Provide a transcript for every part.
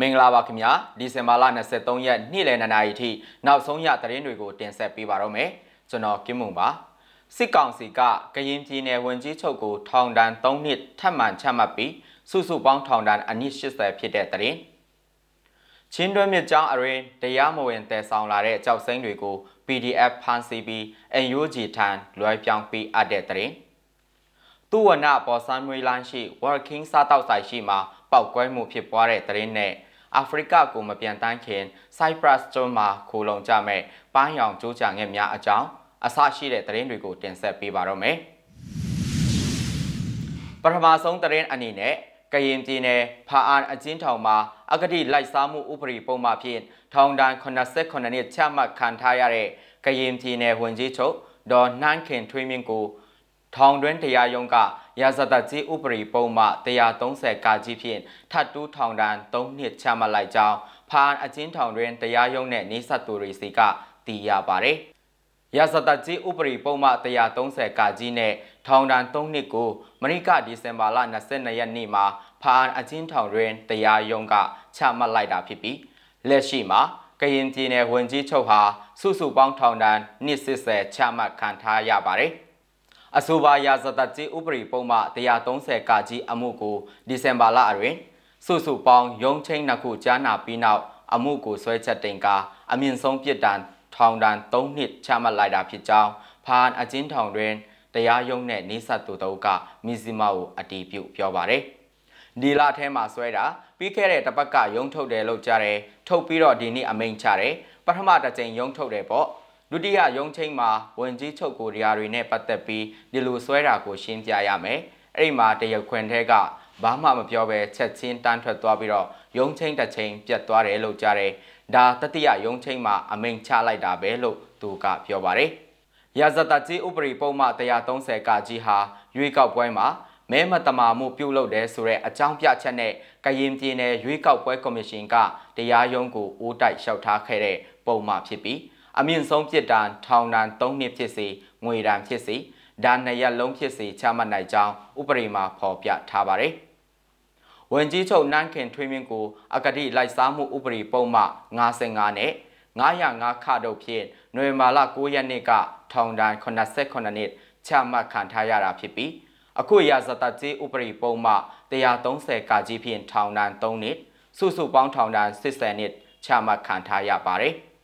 မင်္ဂလာပါခင်ဗျာဒီဇင်ဘာလ23ရက်နေ့လယ်2နာရီထိနောက်ဆုံးရသတင်းတွေကိုတင်ဆက်ပေးပါတော့မယ်ကျွန်တော်ကင်းမုံပါစစ်ကောင်စီကကရင်ပြည်နယ်ဝန်ကြီးချုပ်ကိုထောင်ဒဏ်3နှစ်ထပ်မံချမှတ်ပြီးစုစုပေါင်းထောင်ဒဏ်အနည်း80ဖြစ်တဲ့သတင်းချင်းတွဲမြစ်ကြောင်းအရင်တရားမဝင်တည်ဆောင်လာတဲ့ကြောက်စိမ့်တွေကို PDF ဖန်စီပြီး NUG ထံလွှဲပြောင်းပေးအပ်တဲ့သတင်းသူဝနပေါ်ဆန်မွေလန်းရှိ Working စားတောက်ဆိုင်ရှိမှာပောက်ကွဲမှုဖြစ်ပွားတဲ့သတင်းနဲ့ အာဖရိကကိုမပြန်တန်းခင် Cyprus ကျွန်းမှာခိုလုံကြမဲ့ပန်းရောင်ကျိုးချငယ်များအကြောင်းအဆရှိတဲ့သတင်းတွေကိုတင်ဆက်ပေးပါတော့မယ်ပထမဆုံးသတင်းအနေနဲ့ကရင်ပြည်နယ်ဖာအာအချင်းထောင်မှာအဂတိလိုက်စားမှုဥပဒေပုံမှန်ဖြင့်ထောင်ဒဏ်89နှစ်ချမှတ်ခံထားရတဲ့ကရင်ပြည်နယ်ဝန်ကြီးချုပ်ဒေါ်နှန်းခင်ထွေးမြင့်ကိုထောင်တွင်းတရားရုံးက ရာဇသကြီးဥပဒေပုံမှ130ကကြီးဖြင့်ထပ်တူးထောင်ဒဏ်3နှစ်ချမှတ်လိုက်ကြောင်းဖာအချင်းထောင်တွင်တရားရုံးနှင့်နေဆက်သူတွေစီကသိရပါသည်ရာဇသကြီးဥပဒေပုံမှ130ကကြီးနဲ့ထောင်ဒဏ်3နှစ်ကိုမရိကဒီဇင်ဘာလ22ရက်နေ့မှာဖာအချင်းထောင်တွင်တရားရုံးကချမှတ်လိုက်တာဖြစ်ပြီးလက်ရှိမှာကရင်ပြည်နယ်ဝန်ကြီးချုပ်ဟာစုစုပေါင်းထောင်ဒဏ်နှစ်80ချမှတ်ခံထားရပါတယ်။ အဆိုပါရာဇသက်ကြီးဥပဒေပုံမှ130ကကြီးအမှုကိုဒီဇင်ဘာလအတွင်းစုစုပေါင်းရုံးချင်းနှစ်ခုကြားနာပြီးနောက်အမှုကိုဆွဲချက်တင်ကအမြင့်ဆုံးပြစ်ဒဏ်ထောင်ဒဏ်3နှစ်ချမှတ်လိုက်တာဖြစ်ကြောင်းဖာန်အကျဉ်းထောင်တွင်တရားရုံးနဲ့နေဆက်သူတို့ကမီဇီမာကိုအတီးပြုတ်ပြောပါတယ်ဒီလထဲမှာဆွဲတာပြီးခဲ့တဲ့တပတ်ကရုံးထုတ်တယ်လို့ကြားတယ်ထုတ်ပြီးတော့ဒီနေ့အမိန့်ချတယ်ပထမတစ်ကြိမ်ရုံးထုတ်တယ်ပေါ့ ဒုတိယရုံးချိန်မှာဝင်ကြီးချုပ်ကိုတရားတွေနဲ့ပတ်သက်ပြီးဒီလိုဆွဲတာကိုရှင်းပြရမယ်။အဲ့ဒီမှာတရုတ်ခွင်ထဲကဘာမှမပြောဘဲချက်ချင်းတန်းထွက်သွားပြီးတော့ရုံးချိန်တစ်ချိန်ပြတ်သွားတယ်လို့ကြားတယ်။ဒါတတိယရုံးချိန်မှာအမိန့်ချလိုက်တာပဲလို့သူကပြောပါတယ်။ရာဇသကြီးဥပဒေပုံမှ130ကကြီးဟာရွေးကောက်ပွဲမှာမဲမတမာမှုပြုလုပ်တယ်ဆိုတဲ့အကြောင်းပြချက်နဲ့ကရင်ပြည်နယ်ရွေးကောက်ပွဲကော်မရှင်ကတရားရုံးကိုအိုးတိုက်လျှောက်ထားခဲ့တဲ့ပုံမှဖြစ်ပြီး အမြင့်ဆုံးပြစ်ဒဏ်ထောင်ဒဏ်3နှစ်ဖြစ်စေငွေဒဏ်ဖြစ်စေဒါနှစ်ရက်လုံးဖြစ်စေချမှတ်နိုင်ကြောင်းဥပဒေမှာဖော်ပြထားပါတယ်။ဝန်ကြီးချုပ်နန်းခင်ထွေးမြင့်ကိုအကတိလိုက်စားမှုဥပဒေပုံမှ55နဲ့905ခတို့ဖြင့်နွေမာလ9ရက်နေ့ကထောင်ဒဏ်89နှစ်ချမှတ်ခံထားရတာဖြစ်ပြီးအခုရာဇသကြီးဥပဒေပုံမှ130ကကြီးဖြင့်ထောင်ဒဏ်3နှစ်စုစုပေါင်းထောင်ဒဏ်80နှစ်ချမှတ်ခံထားရပါတယ်။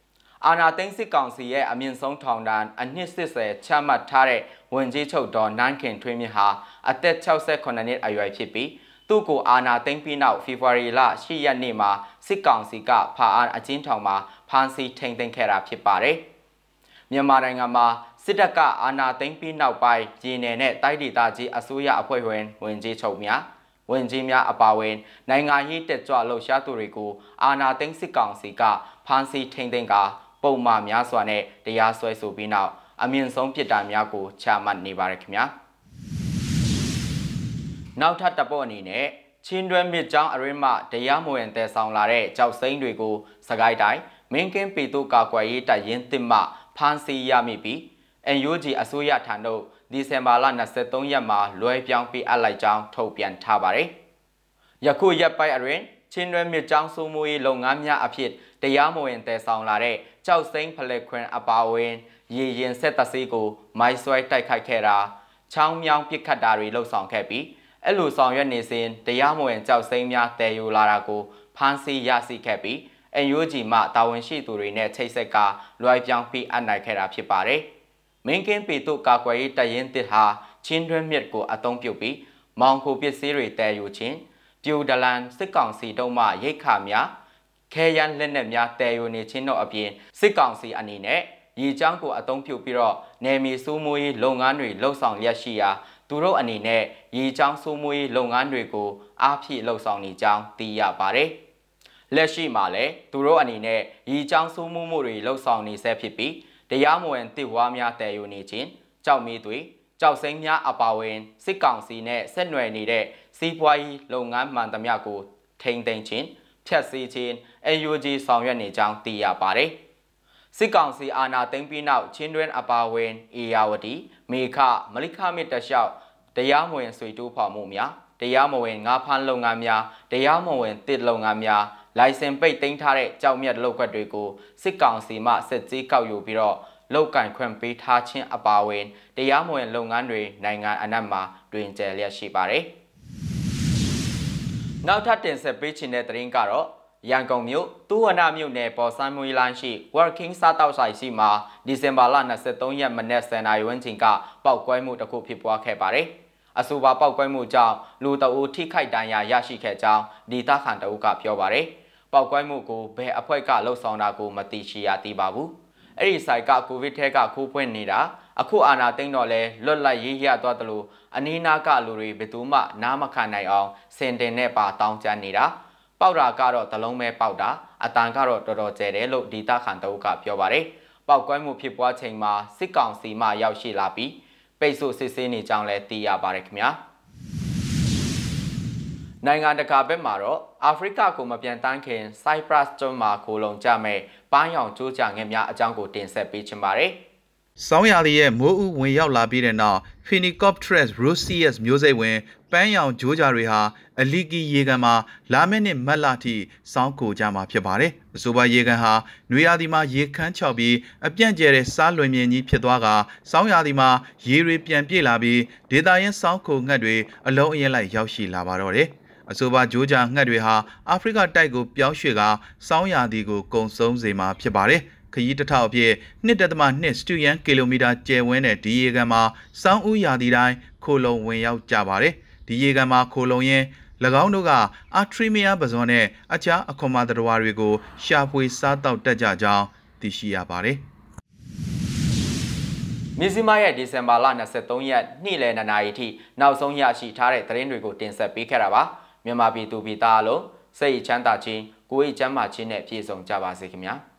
အာနာသိန်းစစ်ကောင်စီရဲ့အမြင့်ဆုံးထောင်ဒဏ်အနှစ်80ချမှတ်ထားတဲ့ဝန်ကြီးချုပ်ဒေါ်နန်းခင်ထွေးမြင့်ဟာအသက်68နှစ်အရွယ်ဖြစ်ပြီးသူ့ကိုအာနာသိန်းပြီးနောက်ဖေဖော်ဝါရီလ10ရက်နေ့မှာစစ်ကောင်စီကဖာအားအကျဉ်းထောင်မှာဖမ်းဆီးထိန်သိမ်းခဲ့တာဖြစ်ပါတယ်။မြန်မာနိုင်ငံမှာစစ်တပ်ကအာဏာသိမ်းပြီးနောက်ပိုင်းပြည်내နဲ့တိုက်ဒေသကြီးအစိုးရအဖွဲ့ဝင်ဝင်ကြီးချုပ်များဝင်ကြီးများအပါအဝင်နိုင်ငံရေးတက်ကြွလှုပ်ရှားသူတွေကိုအာဏာသိမ်းစစ်ကောင်စီကဖမ်းဆီးထိန်သိမ်းကာ ပုံမှန်များစွာနဲ့တရားစွဲဆိုပြီးနောက်အမြင့်ဆုံးပြစ်ဒဏ်များကိုချမှတ်နေပါရခင်ဗျာနောက်ထပ်တပ်ပေါ်အနေနဲ့ချင်းတွဲမြစ်ကြောင်းအရင်းမှတရားမဝင်တဲဆောင်လာတဲ့ကြောက်စိမ့်တွေကိုစကိုင်းတိုင်းမင်းကင်းပေတို့ကာကွယ်ရေးတပ်ရင်းတစ်မှဖမ်းဆီးရမိပြီး NUG အစိုးရထံသို့ဒီဇင်ဘာလ23ရက်မှာလွှဲပြောင်းပေးအပ်လိုက်ကြောင်းထုတ်ပြန်ထားပါတယ်။ယခုရက်ပိုင်းအတွင်း ချင်းတွဲမြစ်ကြောင်းစိုးမိုးရေးလုပ်ငန်းများအဖြစ်တရားမဝင်တည်ဆောင်လာတဲ့ကြောက်စိမ့်ဖလက်ခွင်အပါဝင် ရေရင်ဆက်တဆေးကိုမိုင်းဆွဲတိုက်ခိုက်ခဲ့တာချောင်းမြောင်းပစ်ခတ်တာတွေလှုပ်ဆောင်ခဲ့ပြီးအဲ့လိုဆောင်ရွက်နေစဉ်တရားမဝင်ကြောက်စိမ့်များတည်ယူလာတာကိုဖမ်းဆီးရရှိခဲ့ပြီးအန်ယူဂျီမှတာဝန်ရှိသူတွေနဲ့ချိတ်ဆက်ကလွှဲပြောင်းပြီးအနိုင်ခဲ့တာဖြစ်ပါတယ်။မင်းကင်းပေတို့ကာကွယ်ရေးတရင်တစ်ဟာချင်းတွင်းမြစ်ကိုအုံပြုတ်ပြီးမောင်ခိုပစ္စည်းတွေတည်ယူခြင်း ပြူဒလန်စစ်ကောင်စီတုံးမှရိတ်ခါများခဲရန်လက်နက်များတည်ယူနေခြင်းတို့အပြင်စစ်ကောင်စီအနေနဲ့ရေချောင်းကိုအသုံးပြုပြီးတော့နယ်မြေစိုးမိုးရေးလုပ်ငန်းတွေလှုပ်ဆောင်လျက်ရှိရာသူတို့အနေနဲ့ရေချောင်းစိုးမိုးရေးလုပ်ငန်းတွေကိုအားဖြည့်လှုပ်ဆောင်နေကြောင်းသိရပါတယ်။လက်ရှိမှာလည်းသူတို့အနေနဲ့ရေချောင်းစိုးမိုးမှုတွေလှုပ်ဆောင်နေဆဲဖြစ်ပြီးတရားမဝင်တစ်ဝါများတည်ယူနေခြင်းကြောက်မီးတွေ ကြောက်စိမ်းများအပါဝင်စစ်ကောင်စီနဲ့ဆက်နွယ်နေတဲ့စီးပွားရေးလုပ်ငန်းမှန်သမျှကို ထိန်းသိမ်းခြင်းဖြတ်စည်းခြင်း AUG ဆောင်ရွက်နေကြောင်းသိရပါတယ်။စစ်ကောင်စီအာဏာသိမ်းပြီးနောက်ချင်းတွင်းအပါဝင်အေယာဝတီမေခမလိခမစ်တလျှောက်တရားမဝင်ဆွေတူးဖော်မှုများတရားမဝင်ငါးဖမ်းလုပ်ငန်းများတရားမဝင်တစ်လုပ်ငန်းများလိုင်စင်ပိတ်သိမ်းထားတဲ့ကြောက်မြတ်လောက်ကွက်တွေကိုစစ်ကောင်စီမှစစ်ကြီးကောက်ယူပြီးတော့ လောက်ကင်ခွင့်ပေးထားခြင်းအပါအဝင်တရားမဝင်လုပ်ငန်းတွေနိုင်ငံအနှံ့မှာတွင်ကျယ်လျက်ရှိပါတယ်။နောက်ထပ်တင်ဆက်ပေးချင်တဲ့သတင်းကတော့ရန်ကုန်မြို့တူဝနာမြို့နယ်ပေါ်ဆန်းမွေးလိုင်းရှိ Working စားတောက်ဆိုင်ရှိမှာဒီဇင်ဘာလ23ရက်မနက်10:00နာရီဝန်းကျင်ကပောက်ကွဲမှုတစ်ခုဖြစ်ပွားခဲ့ပါတယ်။အဆိုပါပောက်ကွဲမှုကြောင့်လူတအူထိခိုက်ဒဏ်ရာရရှိခဲ့ကြောင်းဒေသခံတအုပ်ကပြောပါတယ်။ပောက်ကွဲမှုကိုဘယ်အဖွဲ့ကလှုပ်ဆောင်တာကိုမသိရှိရသေးပါဘူး။ အဲ့ဒီဆိုင်ကကိုဗစ်ထဲကခိုးပွင့်နေတာအခုအာနာသိမ့်တော့လဲလွတ်လပ်ရေးရသွားတယ်လို့အနီးနားကလူတွေဘယ်သူမှနားမခံနိုင်အောင်စင်တင်နဲ့ပါတောင်းကြနေတာ။ပေါက်တာကတော့သလုံးပဲပေါက်တာအတန်ကတော့တော်တော်ကျဲတယ်လို့ဒေတာခန်တအုပ်ကပြောပါတယ်။ပောက်ကွဲမှုဖြစ်ပွားချိန်မှာစစ်ကောင်စီမှရောက်ရှိလာပြီးပိတ်ဆို့စစ်ဆေးနေကြောင်းလည်းသိရပါတယ်ခင်ဗျာ။ နိုင်ငံတကာဘက်မှာတော့အာဖရိကကိုမပြန်တန်းခင် Cyprus ကျွန်းမှာခိုလုံကြမဲ့ပန်းရောင်ကျိုးကြငယ်များအကြောင်းကိုတင်ဆက်ပေးချင်ပါတယ်။စောင်းရာသီရဲ့မိုးဥဝင်ရောက်လာပြီးတဲ့နောက် Phenicopteris roseus မျိုးစိတ်ဝင်ပန်းရောင်ဂျိုးကြတွေဟာအလီကီရေကန်မှာလာမယ့်နှစ်မတ်လထိစောင်းကိုကြမှာဖြစ်ပါတယ်။အဆိုပါရေကန်ဟာနွေရာသီမှာရေခမ်းချောက်ပြီးအပြန့်ကျဲတဲ့စားလွင်မြင်ကြီးဖြစ်သွားကစောင်းရာသီမှာရေတွေပြန်ပြည့်လာပြီးဒေတာရင်စောင်းခိုငှက်တွေအလုံးအရင်လိုက်ရောက်ရှိလာပါတော့တယ်။ အဆိုပါဂျိုးကြငှက်တွေဟာအာဖရိကတိုက်ကိုပြောင်းရွှေ့ကစောင်းရာသီကိုကုံဆုံးစေမှာဖြစ်ပါတယ်။ခရီးတစ်ထောက်အဖြစ်1.2စတူယန်ကီလိုမီတာကျယ်ဝန်းတဲ့ဒီရေကန်မှာစောင်းဦးရာသီတိုင်းခိုလုံဝင်ရောက်ကြပါတယ်။ဒီရေကန်မှာခိုလုံရင်၎င်းတို့ကအာထရီမီယာပဇွန်နဲ့အခြားအခွန်မာတရဝါတွေကိုရှာဖွေစားတောက်တတ်ကြကြောင်းသိရှိရပါတယ်။မြစည်းမရဲ့ဒီဇင်ဘာလ23ရက်နေ့လယ်2နာရီထိနောက်ဆုံးရရှိထားတဲ့သတင်းတွေကိုတင်ဆက်ပေးခဲ့တာပါ မြန်မာပြည်သူပြည်သားအလုံးစိတ်ချမ်းသာခြင်းကိုယ်ရေးချမ်းသာခြင်းနဲ့ပြည့်စုံကြပါစေခင်ဗျာ။